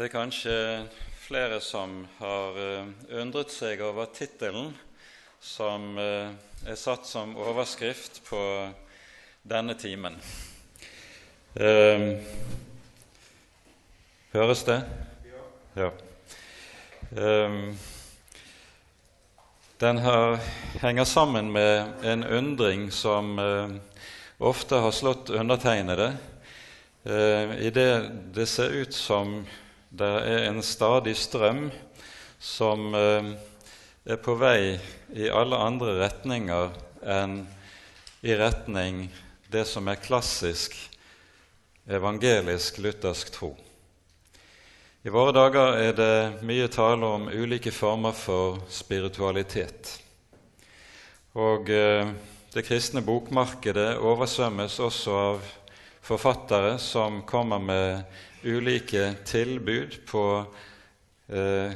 Det er kanskje flere som har eh, undret seg over tittelen som eh, er satt som overskrift på denne timen. Eh, høres det? Ja. Eh, den her henger sammen med en undring som eh, ofte har slått undertegnede, eh, idet det ser ut som det er en stadig strøm som eh, er på vei i alle andre retninger enn i retning det som er klassisk evangelisk-luthersk tro. I våre dager er det mye tale om ulike former for spiritualitet. Og eh, det kristne bokmarkedet oversvømmes også av forfattere som kommer med ulike tilbud på eh,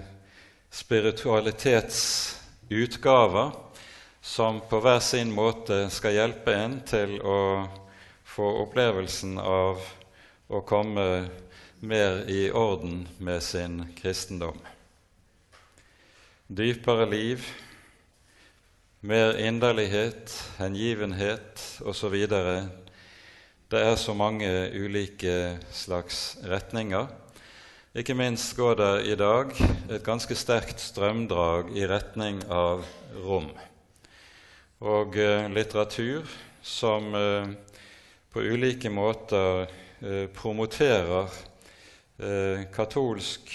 spiritualitetsutgaver som på hver sin måte skal hjelpe en til å få opplevelsen av å komme mer i orden med sin kristendom. Dypere liv, mer inderlighet, hengivenhet osv. Det er så mange ulike slags retninger. Ikke minst går det i dag et ganske sterkt strømdrag i retning av rom. Og eh, litteratur som eh, på ulike måter eh, promoterer eh, katolsk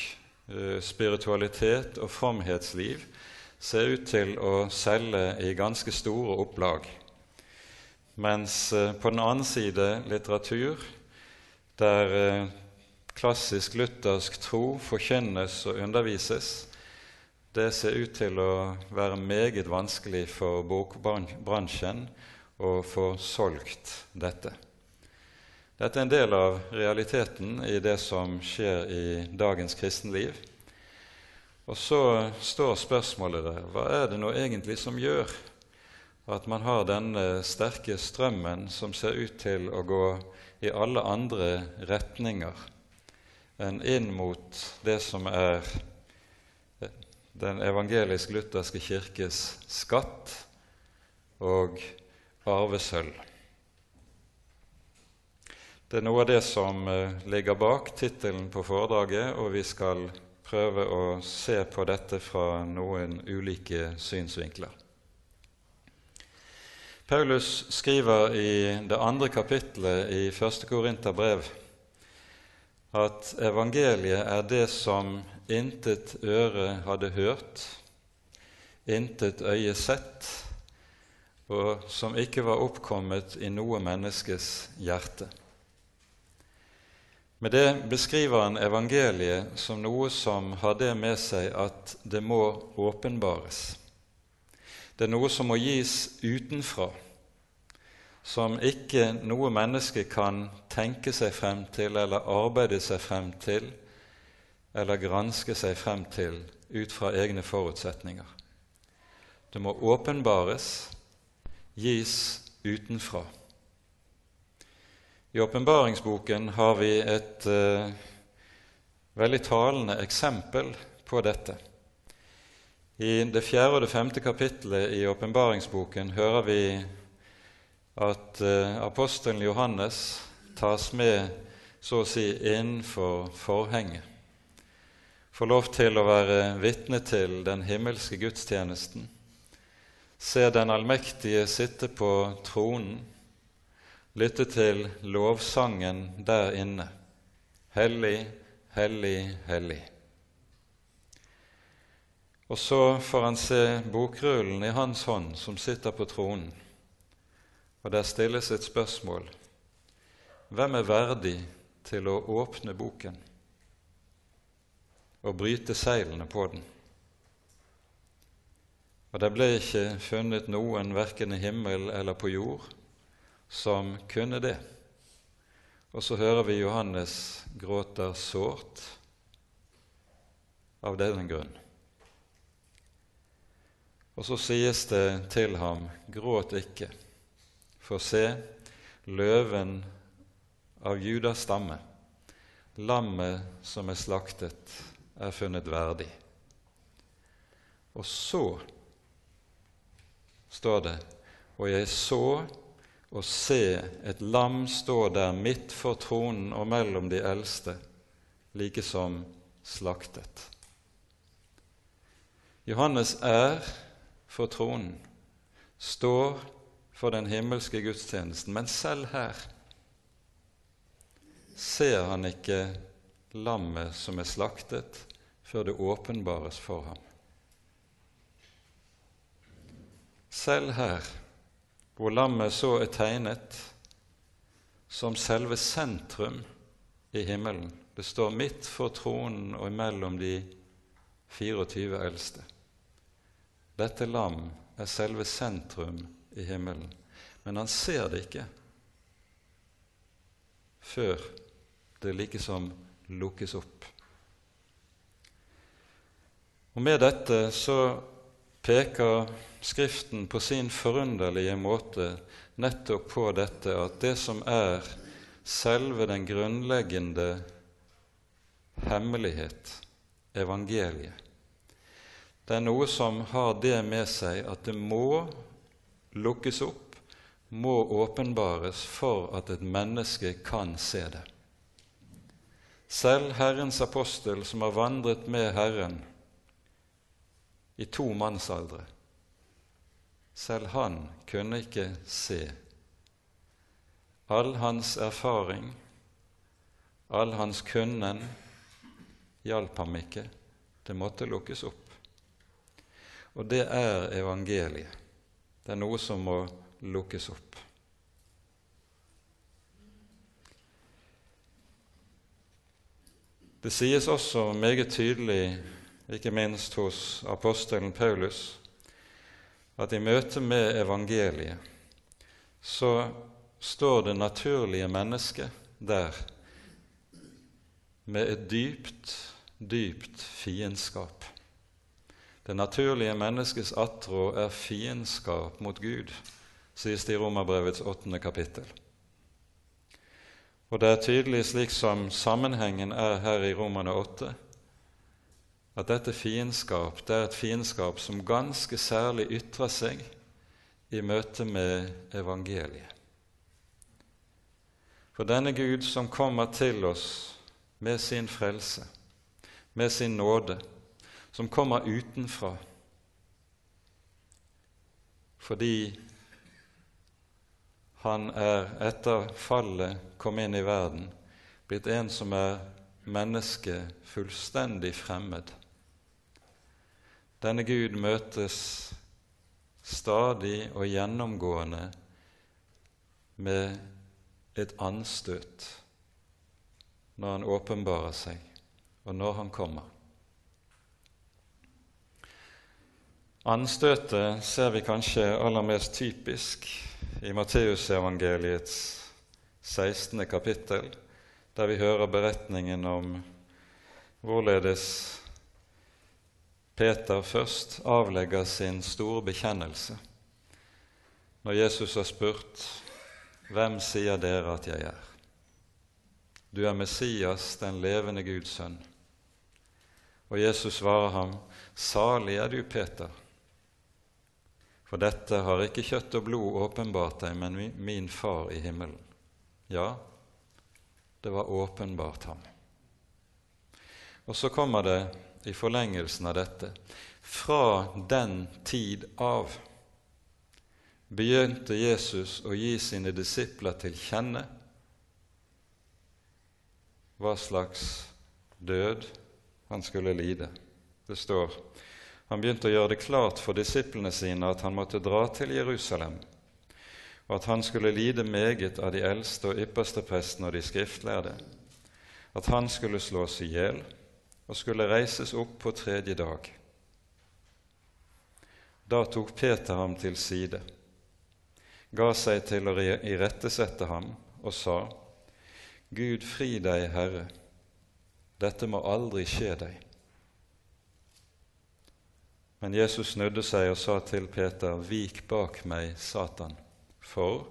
eh, spiritualitet og fromhetsliv, ser ut til å selge i ganske store opplag. Mens eh, på den annen side litteratur der eh, klassisk luthersk tro forkynnes og undervises, det ser ut til å være meget vanskelig for bokbransjen å få solgt dette. Dette er en del av realiteten i det som skjer i dagens kristenliv. Og så står spørsmålet der hva er det nå egentlig som gjør at man har denne sterke strømmen som ser ut til å gå i alle andre retninger enn inn mot det som er den evangelisk-lutherske kirkes skatt og arvesølv. Det er noe av det som eh, ligger bak tittelen på foredraget, og vi skal prøve å se på dette fra noen ulike synsvinkler. Paulus skriver i det andre kapittelet i første Korinterbrev at evangeliet er det som intet øre hadde hørt, intet øye sett, og som ikke var oppkommet i noe menneskes hjerte. Med det beskriver han evangeliet som noe som har det med seg at det må åpenbares. Det er noe som må gis utenfra, som ikke noe menneske kan tenke seg frem til eller arbeide seg frem til eller granske seg frem til ut fra egne forutsetninger. Det må åpenbares, gis utenfra. I åpenbaringsboken har vi et uh, veldig talende eksempel på dette. I det fjerde og det femte kapittelet i åpenbaringsboken hører vi at eh, apostelen Johannes tas med så å si innenfor forhenget. Får lov til å være vitne til den himmelske gudstjenesten. Se den allmektige sitte på tronen, lytte til lovsangen der inne. Hellig, hellig, hellig. Og så får han se bokrullen i hans hånd som sitter på tronen, og der stilles et spørsmål. Hvem er verdig til å åpne boken og bryte seilene på den? Og det ble ikke funnet noen, verken i himmel eller på jord, som kunne det. Og så hører vi Johannes gråter sårt av den grunn. Og så sies det til ham, gråt ikke, for se, løven av Judas stamme, lammet som er slaktet, er funnet verdig. Og så står det og jeg så og se et lam stå der midt for tronen og mellom de eldste, like som slaktet. Johannes er for tronen, står for den himmelske gudstjenesten, men selv her ser han ikke lammet som er slaktet, før det åpenbares for ham. Selv her, hvor lammet så er tegnet som selve sentrum i himmelen Det står midt for tronen og imellom de 24 eldste. Dette lam er selve sentrum i himmelen, men han ser det ikke før det likesom lukkes opp. Og Med dette så peker Skriften på sin forunderlige måte nettopp på dette at det som er selve den grunnleggende hemmelighet, evangeliet, det er noe som har det med seg at det må lukkes opp, må åpenbares for at et menneske kan se det. Selv Herrens apostel, som har vandret med Herren i to mannsaldre, selv han kunne ikke se. All hans erfaring, all hans kunnen, hjalp ham ikke. Det måtte lukkes opp. Og det er evangeliet. Det er noe som må lukkes opp. Det sies også meget tydelig, ikke minst hos apostelen Paulus, at i møte med evangeliet så står det naturlige mennesket der med et dypt, dypt fiendskap. Det naturlige menneskets attrå er fiendskap mot Gud, sies det i Romerbrevets åttende kapittel. Og det er tydelig, slik som sammenhengen er her i Romerne åtte, at dette fiendskap det er et fiendskap som ganske særlig ytrer seg i møte med evangeliet. For denne Gud som kommer til oss med sin frelse, med sin nåde, som kommer utenfra fordi han er etter fallet kom inn i verden, blitt en som er mennesket fullstendig fremmed. Denne Gud møtes stadig og gjennomgående med et anstøt når han åpenbarer seg, og når han kommer. Anstøtet ser vi kanskje aller mest typisk i Matteusevangeliets 16. kapittel, der vi hører beretningen om hvorledes Peter først avlegger sin store bekjennelse når Jesus har spurt hvem sier dere at jeg er? Du er Messias, den levende Guds sønn. Og Jesus svarer ham, Salig er du, Peter, for dette har ikke kjøtt og blod åpenbart deg, men min Far i himmelen. Ja, det var åpenbart ham. Og så kommer det i forlengelsen av dette fra den tid av begynte Jesus å gi sine disipler til kjenne hva slags død han skulle lide. Det står han begynte å gjøre det klart for disiplene sine at han måtte dra til Jerusalem, og at han skulle lide meget av de eldste og ypperste prestene og de skriftlærde, at han skulle slås i hjel og skulle reises opp på tredje dag. Da tok Peter ham til side, ga seg til å irettesette ham og sa:" Gud fri deg, Herre, dette må aldri skje deg. Men Jesus snudde seg og sa til Peter, Vik bak meg, Satan, for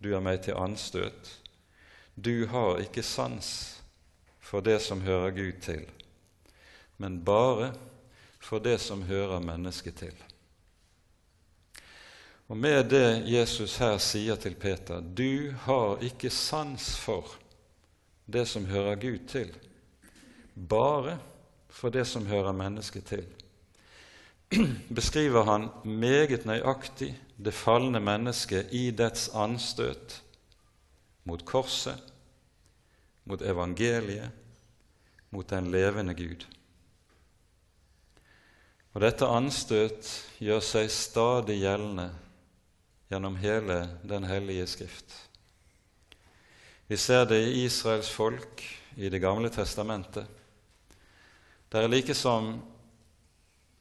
du er meg til anstøt. Du har ikke sans for det som hører Gud til, men bare for det som hører mennesket til. Og med det Jesus her sier til Peter, du har ikke sans for det som hører Gud til, bare for det som hører mennesket til, beskriver han meget nøyaktig det falne mennesket i dets anstøt mot korset, mot evangeliet, mot den levende Gud. Og dette anstøt gjør seg stadig gjeldende gjennom hele Den hellige skrift. Vi ser det i Israels folk i Det gamle testamentet. Det er like som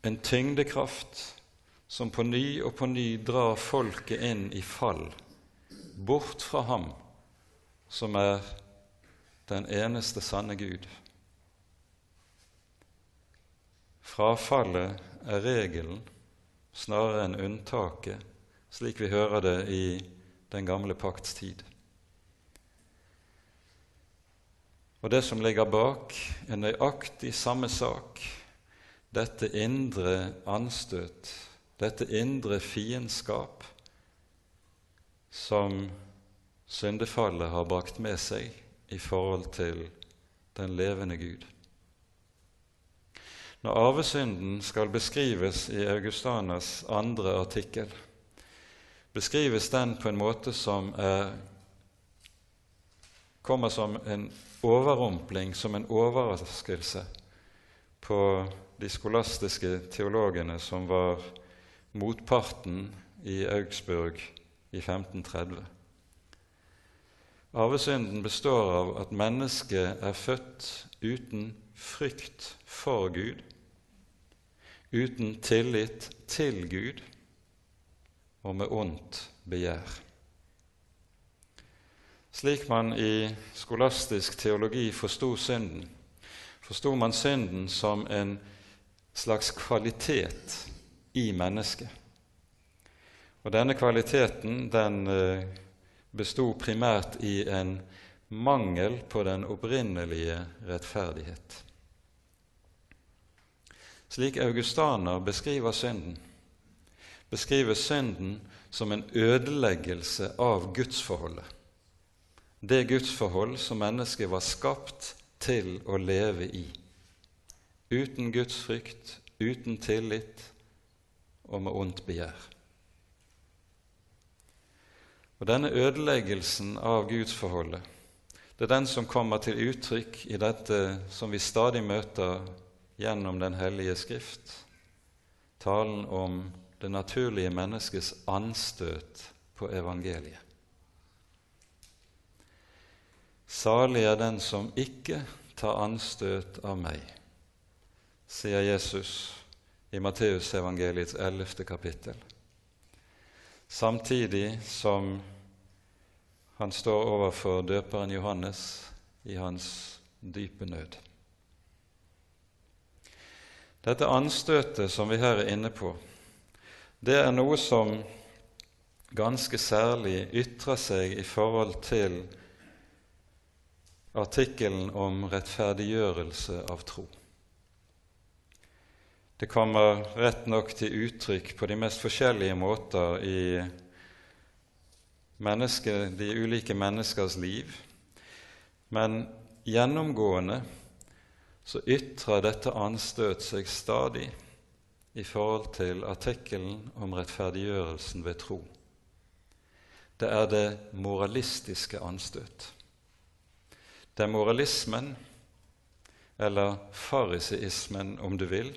en tyngdekraft som på ny og på ny drar folket inn i fall, bort fra ham som er den eneste sanne Gud. Frafallet er regelen snarere enn unntaket, slik vi hører det i den gamle pakts tid. Og det som ligger bak, er nøyaktig samme sak, dette indre anstøt, dette indre fiendskap som syndefallet har brakt med seg i forhold til den levende Gud. Når arvesynden skal beskrives i Augustanas andre artikkel, beskrives den på en måte som er, kommer som en overrumpling, som en overraskelse, på de skolastiske teologene som var motparten i Augsburg i 1530. Arvesynden består av at mennesket er født uten frykt for Gud, uten tillit til Gud og med ondt begjær. Slik man i skolastisk teologi forsto synden, forsto man synden som en slags kvalitet i mennesket. Og denne kvaliteten den eh, besto primært i en mangel på den opprinnelige rettferdighet. Slik Augustaner beskriver synden, beskriver synden som en ødeleggelse av gudsforholdet. Det gudsforhold som mennesket var skapt til å leve i. Uten Guds frykt, uten tillit og med ondt begjær. Og Denne ødeleggelsen av gudsforholdet det er den som kommer til uttrykk i dette som vi stadig møter gjennom Den hellige skrift, talen om det naturlige menneskets anstøt på evangeliet. Salig er den som ikke tar anstøt av meg, sier Jesus i Matteusevangeliets ellevte kapittel, samtidig som han står overfor døperen Johannes i hans dype nød. Dette anstøtet som vi her er inne på, det er noe som ganske særlig ytrer seg i forhold til artikkelen om rettferdiggjørelse av tro. Det kommer rett nok til uttrykk på de mest forskjellige måter i de ulike menneskers liv, men gjennomgående så ytrer dette anstøt seg stadig i forhold til artikkelen om rettferdiggjørelsen ved tro. Det er det moralistiske anstøt. Det er moralismen, eller fariseismen om du vil,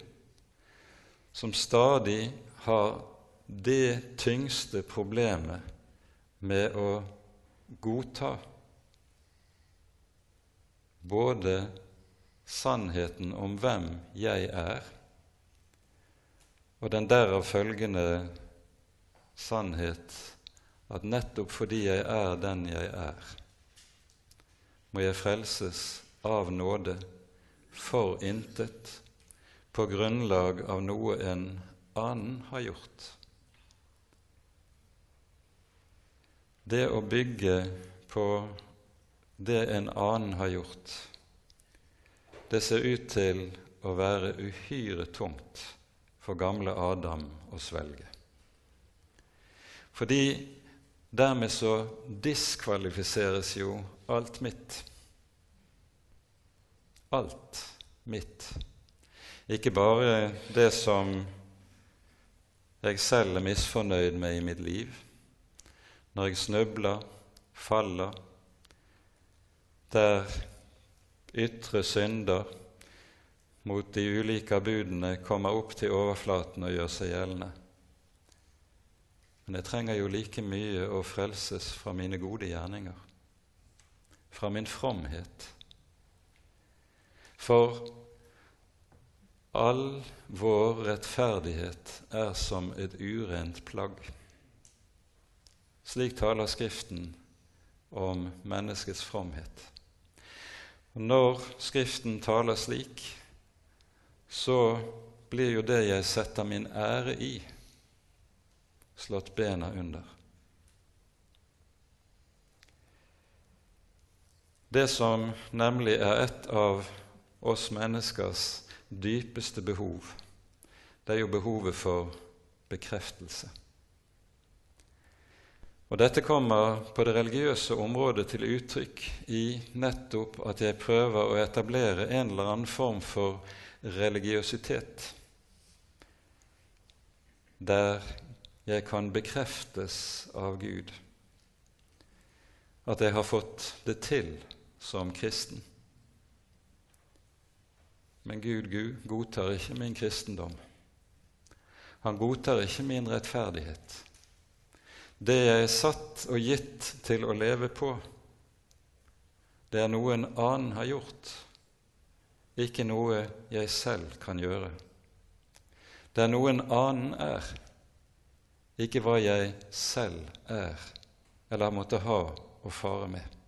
som stadig har det tyngste problemet med å godta både sannheten om hvem jeg er, og den derav følgende sannhet at nettopp fordi jeg er den jeg er, må jeg frelses av nåde for intet på grunnlag av noe en annen har gjort. Det å bygge på det en annen har gjort, det ser ut til å være uhyre tungt for gamle Adam å svelge. Fordi dermed så diskvalifiseres jo alt mitt. Alt mitt. Ikke bare det som jeg selv er misfornøyd med i mitt liv, når jeg snubler, faller, der ytre synder mot de ulike budene kommer opp til overflaten og gjør seg gjeldende. Men jeg trenger jo like mye å frelses fra mine gode gjerninger, fra min fromhet. For all vår rettferdighet er som et urent plagg. Slik taler Skriften om menneskets fromhet. Når Skriften taler slik, så blir jo det jeg setter min ære i, slått bena under. Det som nemlig er et av oss menneskers dypeste behov, det er jo behovet for bekreftelse. Og Dette kommer på det religiøse området til uttrykk i nettopp at jeg prøver å etablere en eller annen form for religiøsitet, der jeg kan bekreftes av Gud at jeg har fått det til som kristen. Men Gud, Gud godtar ikke min kristendom. Han godtar ikke min rettferdighet det jeg er satt og gitt til å leve på, det er noe en annen har gjort, ikke noe jeg selv kan gjøre. Det er noe en annen er, ikke hva jeg selv er eller måtte ha å fare med.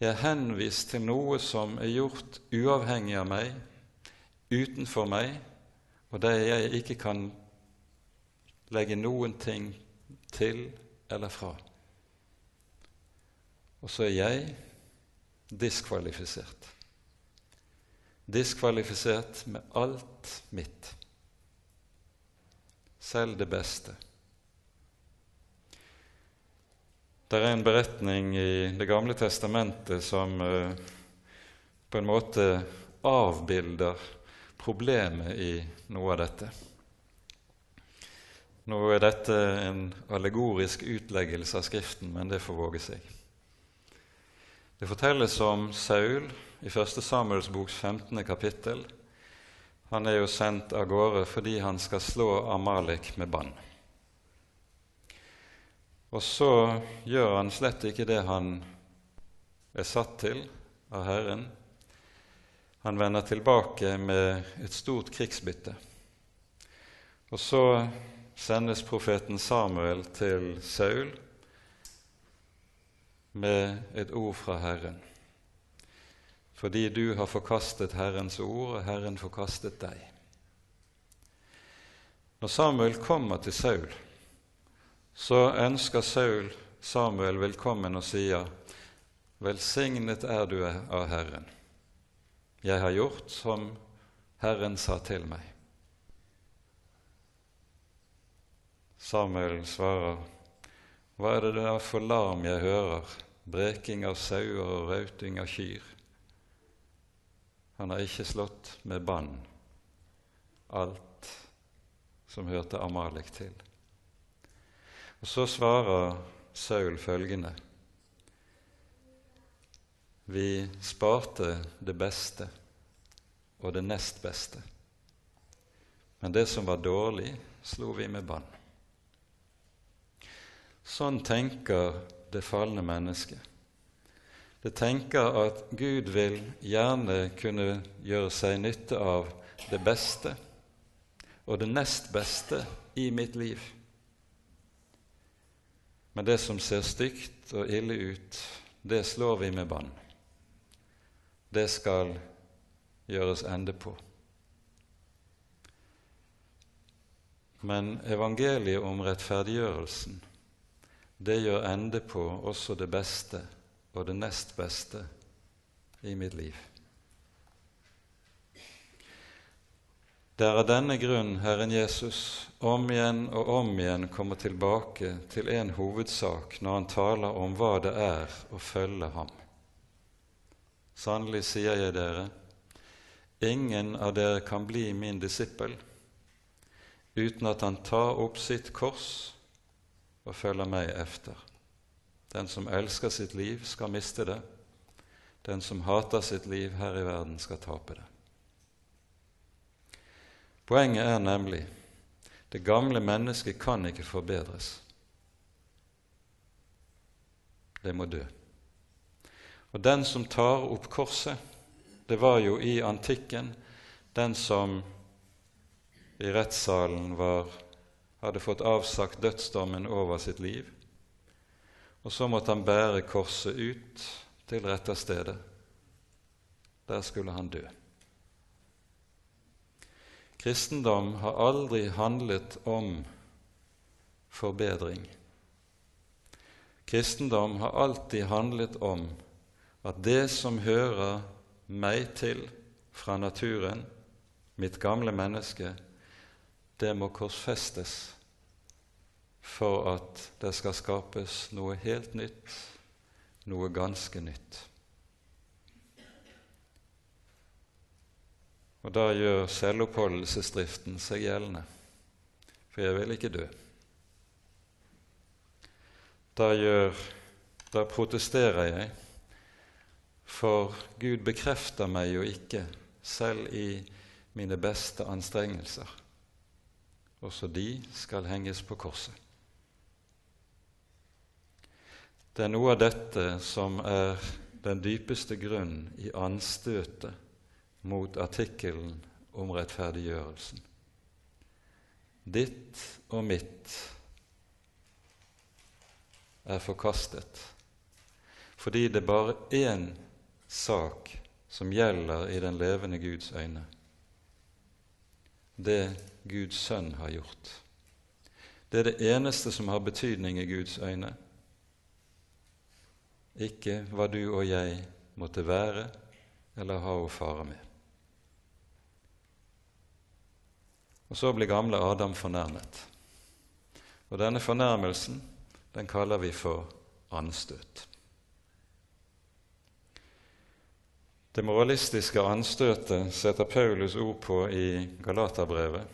Jeg er henvist til noe som er gjort uavhengig av meg, utenfor meg, og det jeg ikke kan legge noen ting til eller fra. Og så er jeg diskvalifisert. Diskvalifisert med alt mitt, selv det beste. Det er en beretning i Det gamle testamentet som uh, på en måte avbilder problemet i noe av dette. Nå er dette en allegorisk utleggelse av Skriften, men det får våge seg. Det fortelles om Saul i 1. Samuels boks 15. kapittel. Han er jo sendt av gårde fordi han skal slå Amalek med bann. Og så gjør han slett ikke det han er satt til av Herren. Han vender tilbake med et stort krigsbytte. Og så sendes profeten Samuel til Saul med et ord fra Herren. Fordi du har forkastet Herrens ord, og Herren forkastet deg. Når Samuel kommer til Saul, så ønsker Saul Samuel velkommen og sier, Velsignet er du av Herren. Jeg har gjort som Herren sa til meg. Samuel svarer, Hva er det da for larm jeg hører, breking av sauer og rauting av kyr? Han har ikke slått med bann alt som hørte Amalek til. Og Så svarer Saul følgende.: Vi sparte det beste og det nest beste, men det som var dårlig, slo vi med bann. Sånn tenker det falne mennesket. Det tenker at Gud vil gjerne kunne gjøre seg nytte av det beste og det nest beste i mitt liv. Men det som ser stygt og ille ut, det slår vi med bann. Det skal gjøres ende på. Men evangeliet om rettferdiggjørelsen det gjør ende på også det beste og det nest beste i mitt liv. Det er av denne grunn Herren Jesus om igjen og om igjen kommer tilbake til en hovedsak når han taler om hva det er å følge ham. Sannelig sier jeg dere, ingen av dere kan bli min disippel uten at han tar opp sitt kors og følger meg efter. Den som elsker sitt liv, skal miste det. Den som hater sitt liv her i verden, skal tape det. Poenget er nemlig det gamle mennesket kan ikke forbedres. Det må dø. Og den som tar opp korset, det var jo i antikken den som i rettssalen var, hadde fått avsagt dødsdommen over sitt liv. Og så måtte han bære korset ut til retterstedet. Der skulle han dø. Kristendom har aldri handlet om forbedring. Kristendom har alltid handlet om at det som hører meg til fra naturen, mitt gamle menneske, det må korsfestes for at det skal skapes noe helt nytt, noe ganske nytt. Og da gjør selvoppholdelsesdriften seg gjeldende, for jeg vil ikke dø. Da, gjør, da protesterer jeg, for Gud bekrefter meg jo ikke, selv i mine beste anstrengelser. Også de skal henges på korset. Det er noe av dette som er den dypeste grunn i anstøtet mot artikkelen om rettferdiggjørelsen. Ditt og mitt er forkastet fordi det er bare én sak som gjelder i den levende Guds øyne. Det Guds sønn har gjort. Det er det eneste som har betydning i Guds øyne. Ikke hva du og jeg måtte være eller ha å fare med. Og så blir gamle Adam fornærmet. Og denne fornærmelsen den kaller vi for anstøt. Det moralistiske anstøtet setter Paulus ord på i Galaterbrevet,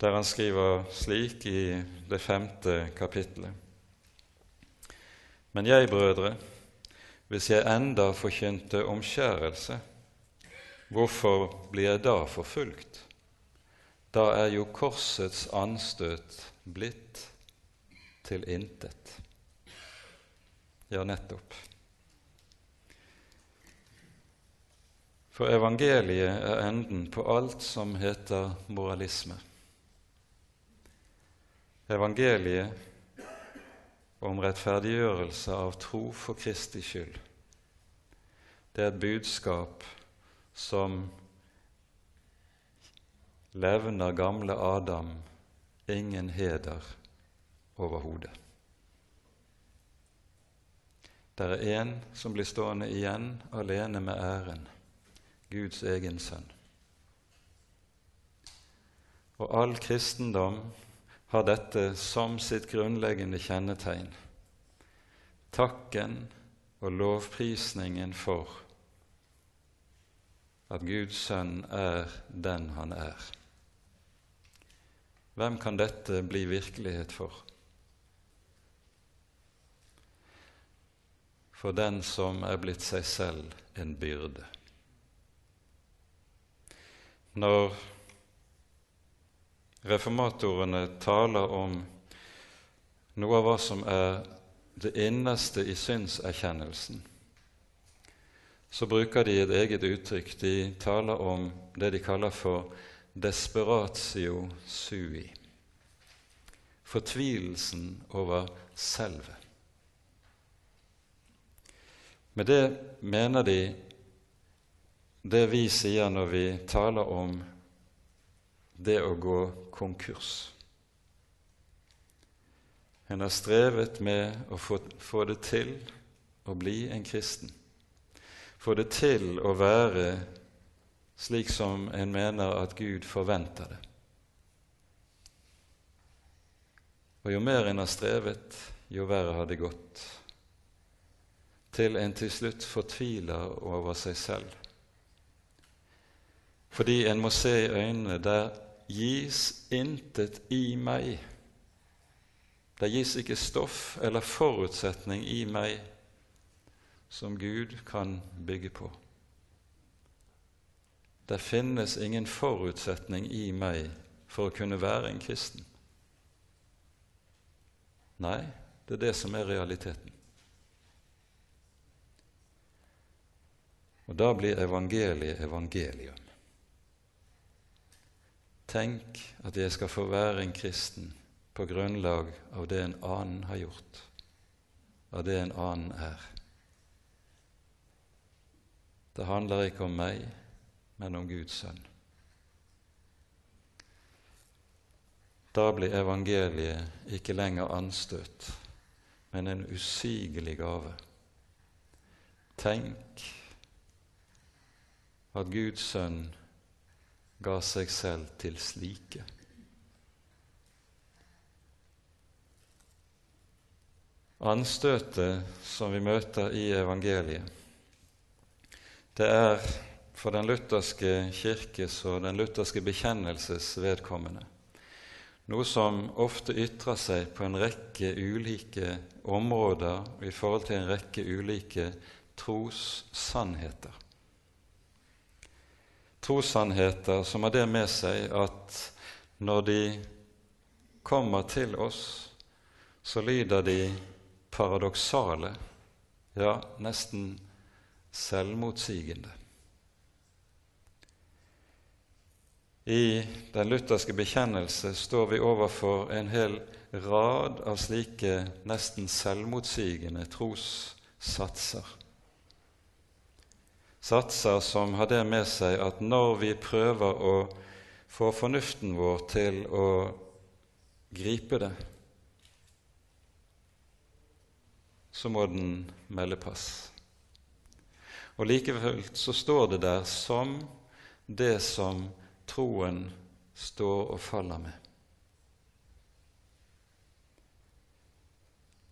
der han skriver slik i det femte kapittelet. Men jeg, brødre, hvis jeg enda forkynte omskjærelse, hvorfor blir jeg da forfulgt? Da er jo korsets anstøt blitt til intet. Ja, nettopp. For evangeliet er enden på alt som heter moralisme. Evangeliet om rettferdiggjørelse av tro for Kristi skyld. Det er et budskap som levner gamle Adam ingen heder overhodet. Det er én som blir stående igjen alene med æren, Guds egen sønn. Og all kristendom har dette som sitt grunnleggende kjennetegn. Takken og lovprisningen for at Guds sønn er den han er. Hvem kan dette bli virkelighet for? For den som er blitt seg selv en byrde. Når reformatorene taler om noe av hva som er det innerste i synserkjennelsen, så bruker de et eget uttrykk. De taler om det de kaller for desperatio sui. Fortvilelsen over selvet. Med det mener de det vi sier når vi taler om det å gå konkurs. En har strevet med å få, få det til å bli en kristen. Få det til å være slik som en mener at Gud forventer det. Og jo mer en har strevet, jo verre har det gått, til en til slutt fortviler over seg selv. Fordi en må se i øynene der gis intet i meg. Der gis ikke stoff eller forutsetning i meg som Gud kan bygge på. Det finnes ingen forutsetning i meg for å kunne være en kristen. Nei, det er det som er realiteten. Og da blir evangeliet evangelium. Tenk at jeg skal få være en kristen på grunnlag av det en annen har gjort, av det en annen er. Det handler ikke om meg, men om Guds sønn. Da blir evangeliet ikke lenger anstøt, men en usigelig gave. Tenk at Guds sønn ga seg selv til slike. Anstøtet som vi møter i evangeliet, det er for den lutherske kirkes og den lutherske bekjennelses vedkommende noe som ofte ytrer seg på en rekke ulike områder i forhold til en rekke ulike trossannheter. Trossannheter som har det med seg at når de kommer til oss, så lyder de paradoksale, ja, nesten selvmotsigende. I den lutherske bekjennelse står vi overfor en hel rad av slike nesten selvmotsigende trossatser. Satser som har det med seg at når vi prøver å få fornuften vår til å gripe det, så må den melde pass. Og likevel så står det der som det som troen står og faller med.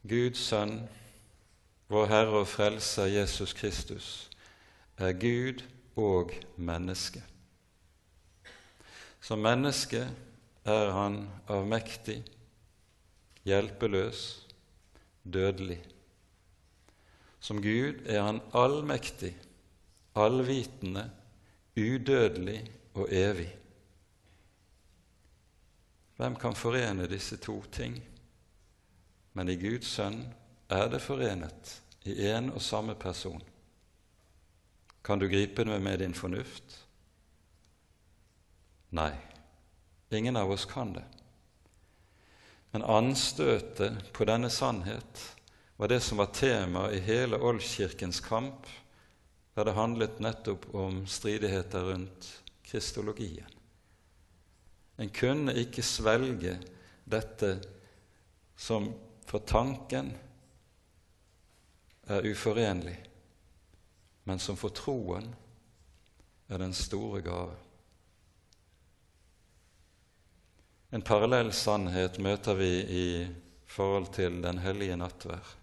Guds sønn, vår Herre og Frelser Jesus Kristus, er Gud og menneske. Som menneske er han avmektig, hjelpeløs, dødelig. Som Gud er han allmektig, allvitende, udødelig og evig. Hvem kan forene disse to ting? Men i Guds sønn er det forenet i én og samme person. Kan du gripe det med din fornuft? Nei, ingen av oss kan det. Men anstøtet på denne sannhet var det som var tema i hele Oldkirkens kamp, der det handlet nettopp om stridigheter rundt kristologien. En kunne ikke svelge dette som for tanken er uforenlig, men som for troen er den store gave. En parallell sannhet møter vi i forhold til den hellige nattvær.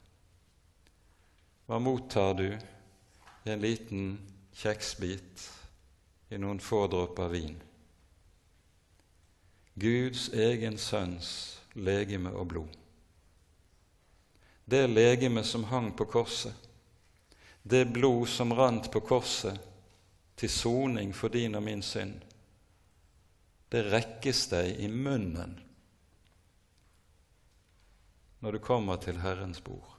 Hva mottar du i en liten kjeksbit i noen få dråper vin. Guds egen sønns legeme og blod. Det legeme som hang på korset, det blod som rant på korset til soning for din og min synd, det rekkes deg i munnen når du kommer til Herrens bord.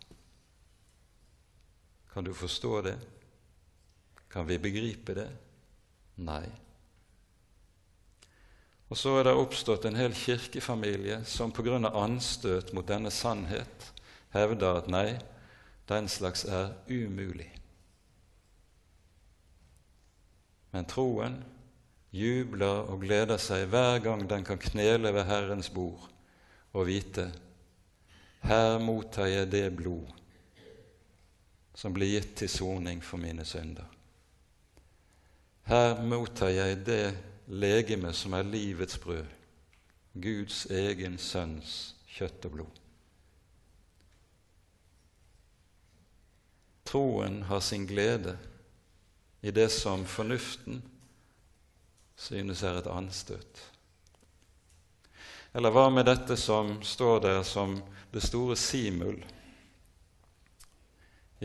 Kan du forstå det? Kan vi begripe det? Nei. Og så er det oppstått en hel kirkefamilie som av anstøt mot denne sannhet hevder at nei, den slags er umulig. Men troen jubler og gleder seg hver gang den kan knele ved Herrens bord og vite her mottar jeg det blod som blir gitt til soning for mine synder. Her mottar jeg det legeme som er livets brød, Guds egen sønns kjøtt og blod. Troen har sin glede i det som fornuften synes er et anstøt. Eller hva med dette som står der som det store simul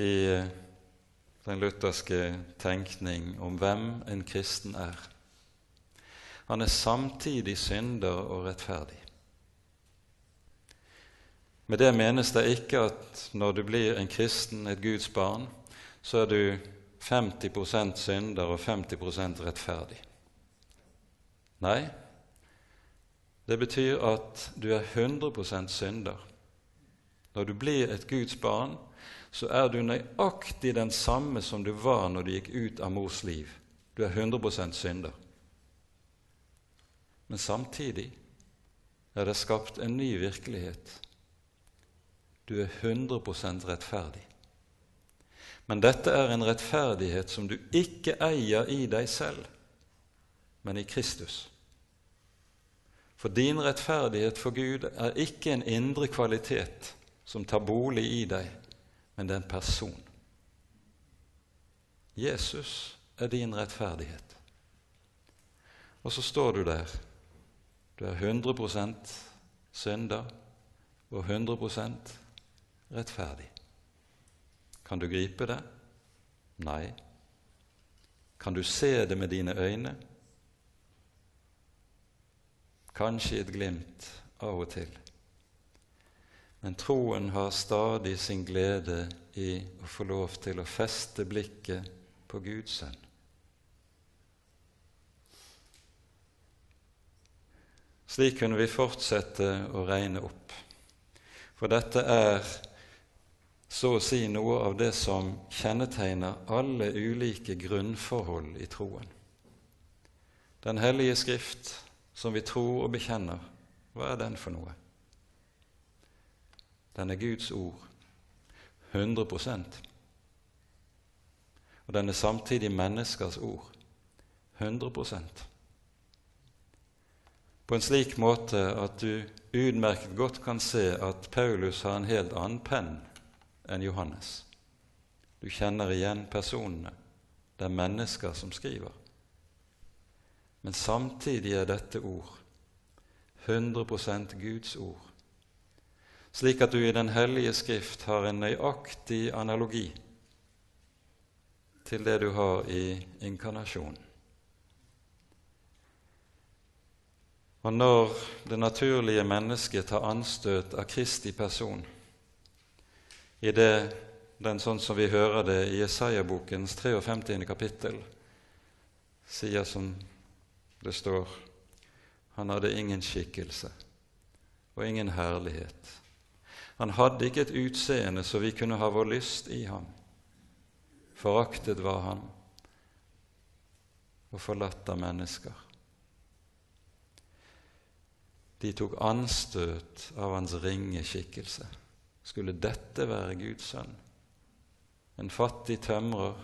i eh, den lutherske tenkning om hvem en kristen er? Han er samtidig synder og rettferdig. Med det menes det ikke at når du blir en kristen, et Guds barn, så er du 50% synder og 50% rettferdig. Nei, det betyr at du er 100% synder. Når du blir et Guds barn, så er du nøyaktig den samme som du var når du gikk ut av mors liv. Du er 100% synder. Men samtidig er det skapt en ny virkelighet. Du er 100% rettferdig. Men dette er en rettferdighet som du ikke eier i deg selv, men i Kristus. For din rettferdighet for Gud er ikke en indre kvalitet som tar bolig i deg, men det er en person. Jesus er din rettferdighet. Og så står du der. Du er 100% synder og 100% rettferdig. Kan du gripe det? Nei. Kan du se det med dine øyne? Kanskje et glimt av og til. Men troen har stadig sin glede i å få lov til å feste blikket på Guds sønn. Slik kunne vi fortsette å regne opp, for dette er så å si noe av det som kjennetegner alle ulike grunnforhold i troen. Den hellige Skrift, som vi tror og bekjenner, hva er den for noe? Den er Guds ord, 100 Og den er samtidig menneskers ord, 100% På en slik måte at du utmerket godt kan se at Paulus har en helt annen penn enn Johannes. Du kjenner igjen personene. Det er mennesker som skriver. Men samtidig er dette ord 100% Guds ord, slik at du i Den hellige Skrift har en nøyaktig analogi til det du har i inkarnasjonen. Og når det naturlige mennesket tar anstøt av Kristi person, i det, den sånn som vi hører det i Jesaja-bokens 53. kapittel, sier som det står Han hadde ingen skikkelse og ingen herlighet. Han hadde ikke et utseende så vi kunne ha vår lyst i ham. Foraktet var han og forlatt av mennesker. De tok anstøt av hans ringe skikkelse. Skulle dette være Guds sønn? En fattig tømrer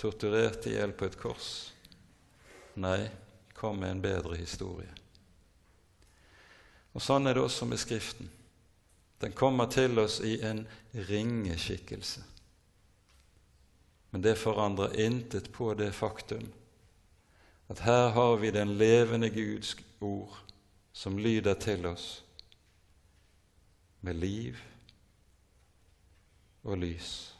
torturert i hjel på et kors? Nei, kom med en bedre historie. Og Sånn er det også med Skriften. Den kommer til oss i en ringe skikkelse. Men det forandrer intet på det faktum at her har vi den levende Guds ord som lyder til oss med liv og lys.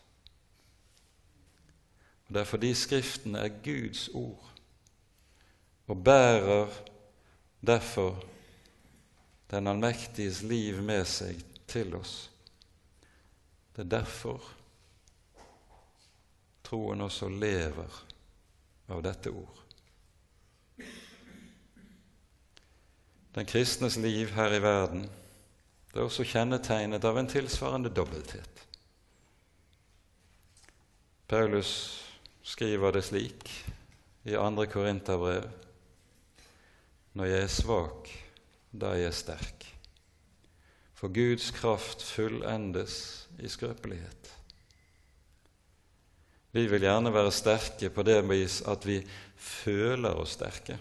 Og Det er fordi Skriften er Guds ord og bærer derfor den allmektiges liv med seg til oss. Det er derfor troen også lever av dette ord. Den kristnes liv her i verden det er også kjennetegnet av en tilsvarende dobbelthet. Paulus skriver det slik i 2. Korinterbrev Når jeg er svak, da er jeg sterk. For Guds kraft fullendes i skrøpelighet. Vi vil gjerne være sterke på det vis at vi føler oss sterke.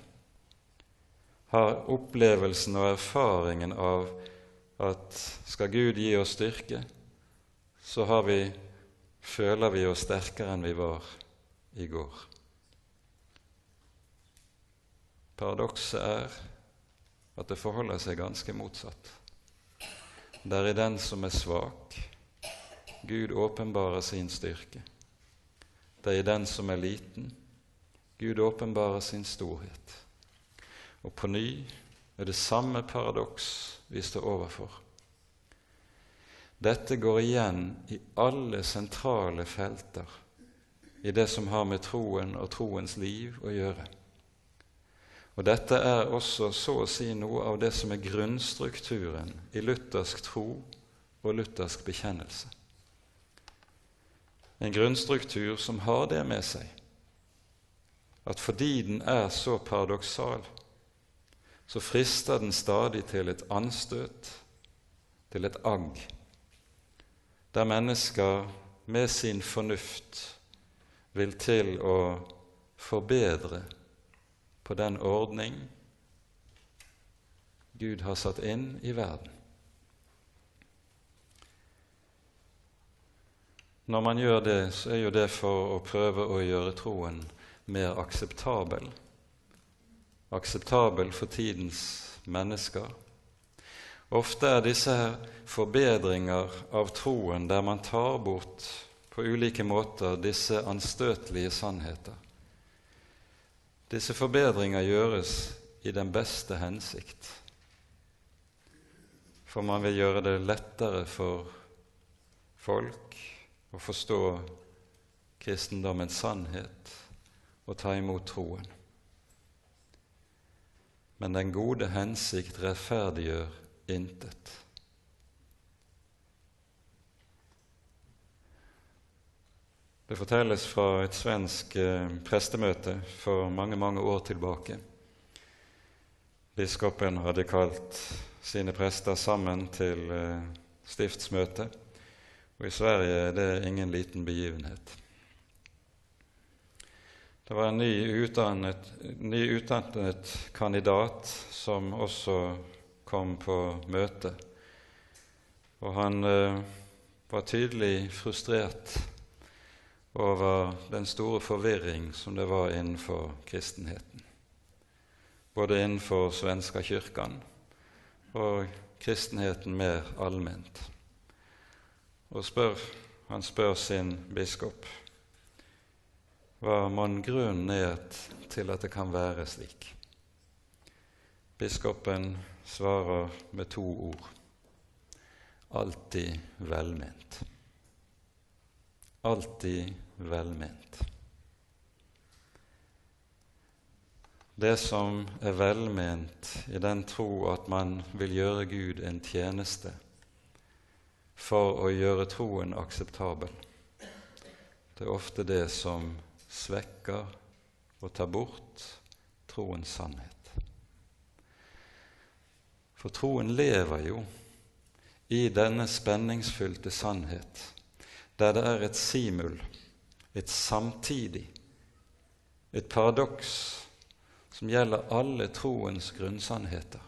Har opplevelsen og erfaringen av at skal Gud gi oss styrke, så har vi, føler vi oss sterkere enn vi var i går. Paradokset er at det forholder seg ganske motsatt. Det er i den som er svak, Gud åpenbarer sin styrke. Det er i den som er liten, Gud åpenbarer sin storhet. Og på ny er det samme paradoks vi står overfor. Dette går igjen i alle sentrale felter i det som har med troen og troens liv å gjøre. Og Dette er også så å si noe av det som er grunnstrukturen i luthersk tro og luthersk bekjennelse. En grunnstruktur som har det med seg at fordi den er så paradoksal, så frister den stadig til et anstøt, til et agg, der mennesker med sin fornuft vil til å forbedre på den ordning Gud har satt inn i verden. Når man gjør det, så er jo det for å prøve å gjøre troen mer akseptabel. Akseptabel for tidens mennesker. Ofte er disse her forbedringer av troen der man tar bort på ulike måter disse anstøtelige sannheter. Disse forbedringer gjøres i den beste hensikt, for man vil gjøre det lettere for folk å forstå kristendommens sannhet og ta imot troen. Men den gode hensikt rettferdiggjør intet. Det fortelles fra et svensk eh, prestemøte for mange, mange år tilbake. Biskopen hadde kalt sine prester sammen til eh, stiftsmøte, og i Sverige er det ingen liten begivenhet. Det var en ny utdannet, ny utdannet kandidat som også kom på møte, og han eh, var tydelig frustrert over den store forvirring som det var innenfor kristenheten. Både innenfor svenska kyrkan og kristenheten mer allment. Og spør, han spør sin biskop hva mon grunnen er til at det kan være slik. Biskopen svarer med to ord alltid velment. Alltid velment. Det som er velment i den tro at man vil gjøre Gud en tjeneste for å gjøre troen akseptabel, det er ofte det som svekker og tar bort troens sannhet. For troen lever jo i denne spenningsfylte sannhet, der det er et simul et samtidig, et paradoks som gjelder alle troens grunnsannheter.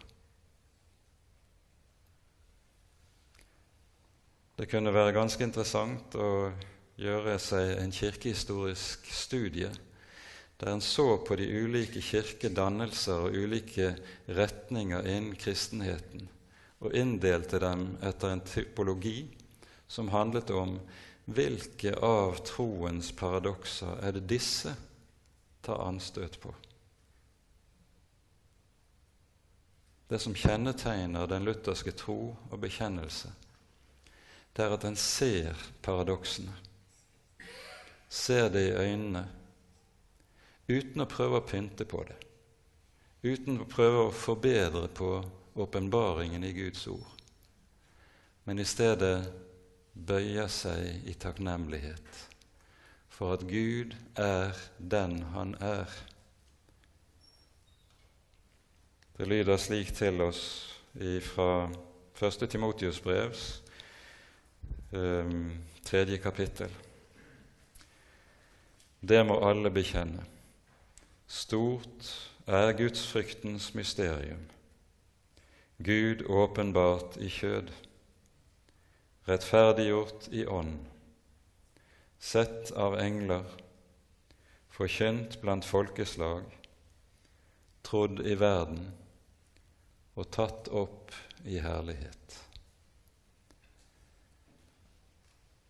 Det kunne være ganske interessant å gjøre seg en kirkehistorisk studie der en så på de ulike kirkedannelser og ulike retninger innen kristenheten og inndelte dem etter en typologi som handlet om hvilke av troens paradokser er det disse tar anstøt på? Det som kjennetegner den lutherske tro og bekjennelse, det er at en ser paradoksene, ser det i øynene, uten å prøve å pynte på det, uten å prøve å forbedre på åpenbaringen i Guds ord, men i stedet bøyer seg i takknemlighet for at Gud er den Han er. Det lyder slik til oss fra 1. Timotius brevs um, tredje kapittel. det må alle bekjenne. Stort er gudsfryktens mysterium. Gud åpenbart i kjød, rettferdiggjort i ånd, sett av engler, forkynt blant folkeslag, trodd i verden og tatt opp i herlighet.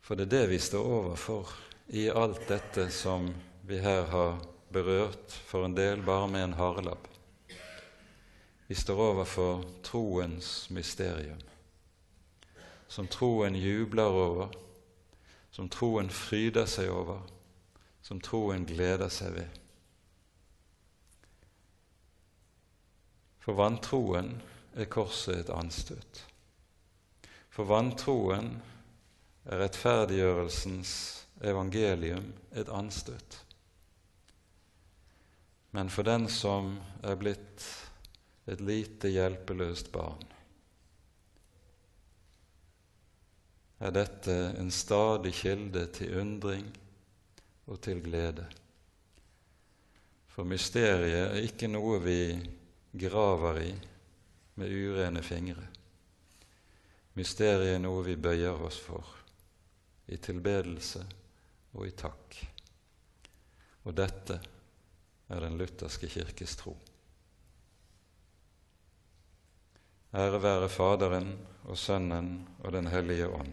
For det er det vi står overfor i alt dette som vi her har berørt for en del bare med en harelabb. Vi står overfor troens mysterium, som troen jubler over, som troen fryder seg over, som troen gleder seg ved. For vantroen er korset et anstøt. For vantroen er rettferdiggjørelsens evangelium et anstøt. Men for den som er blitt et lite hjelpeløst barn, er dette en stadig kilde til undring og til glede. For mysteriet er ikke noe vi graver i med urene fingre. Mysteriet er noe vi bøyer oss for i tilbedelse og i takk. Og dette er den lutherske kirkes tro. Ære være Faderen og Sønnen og Den hellige ånd,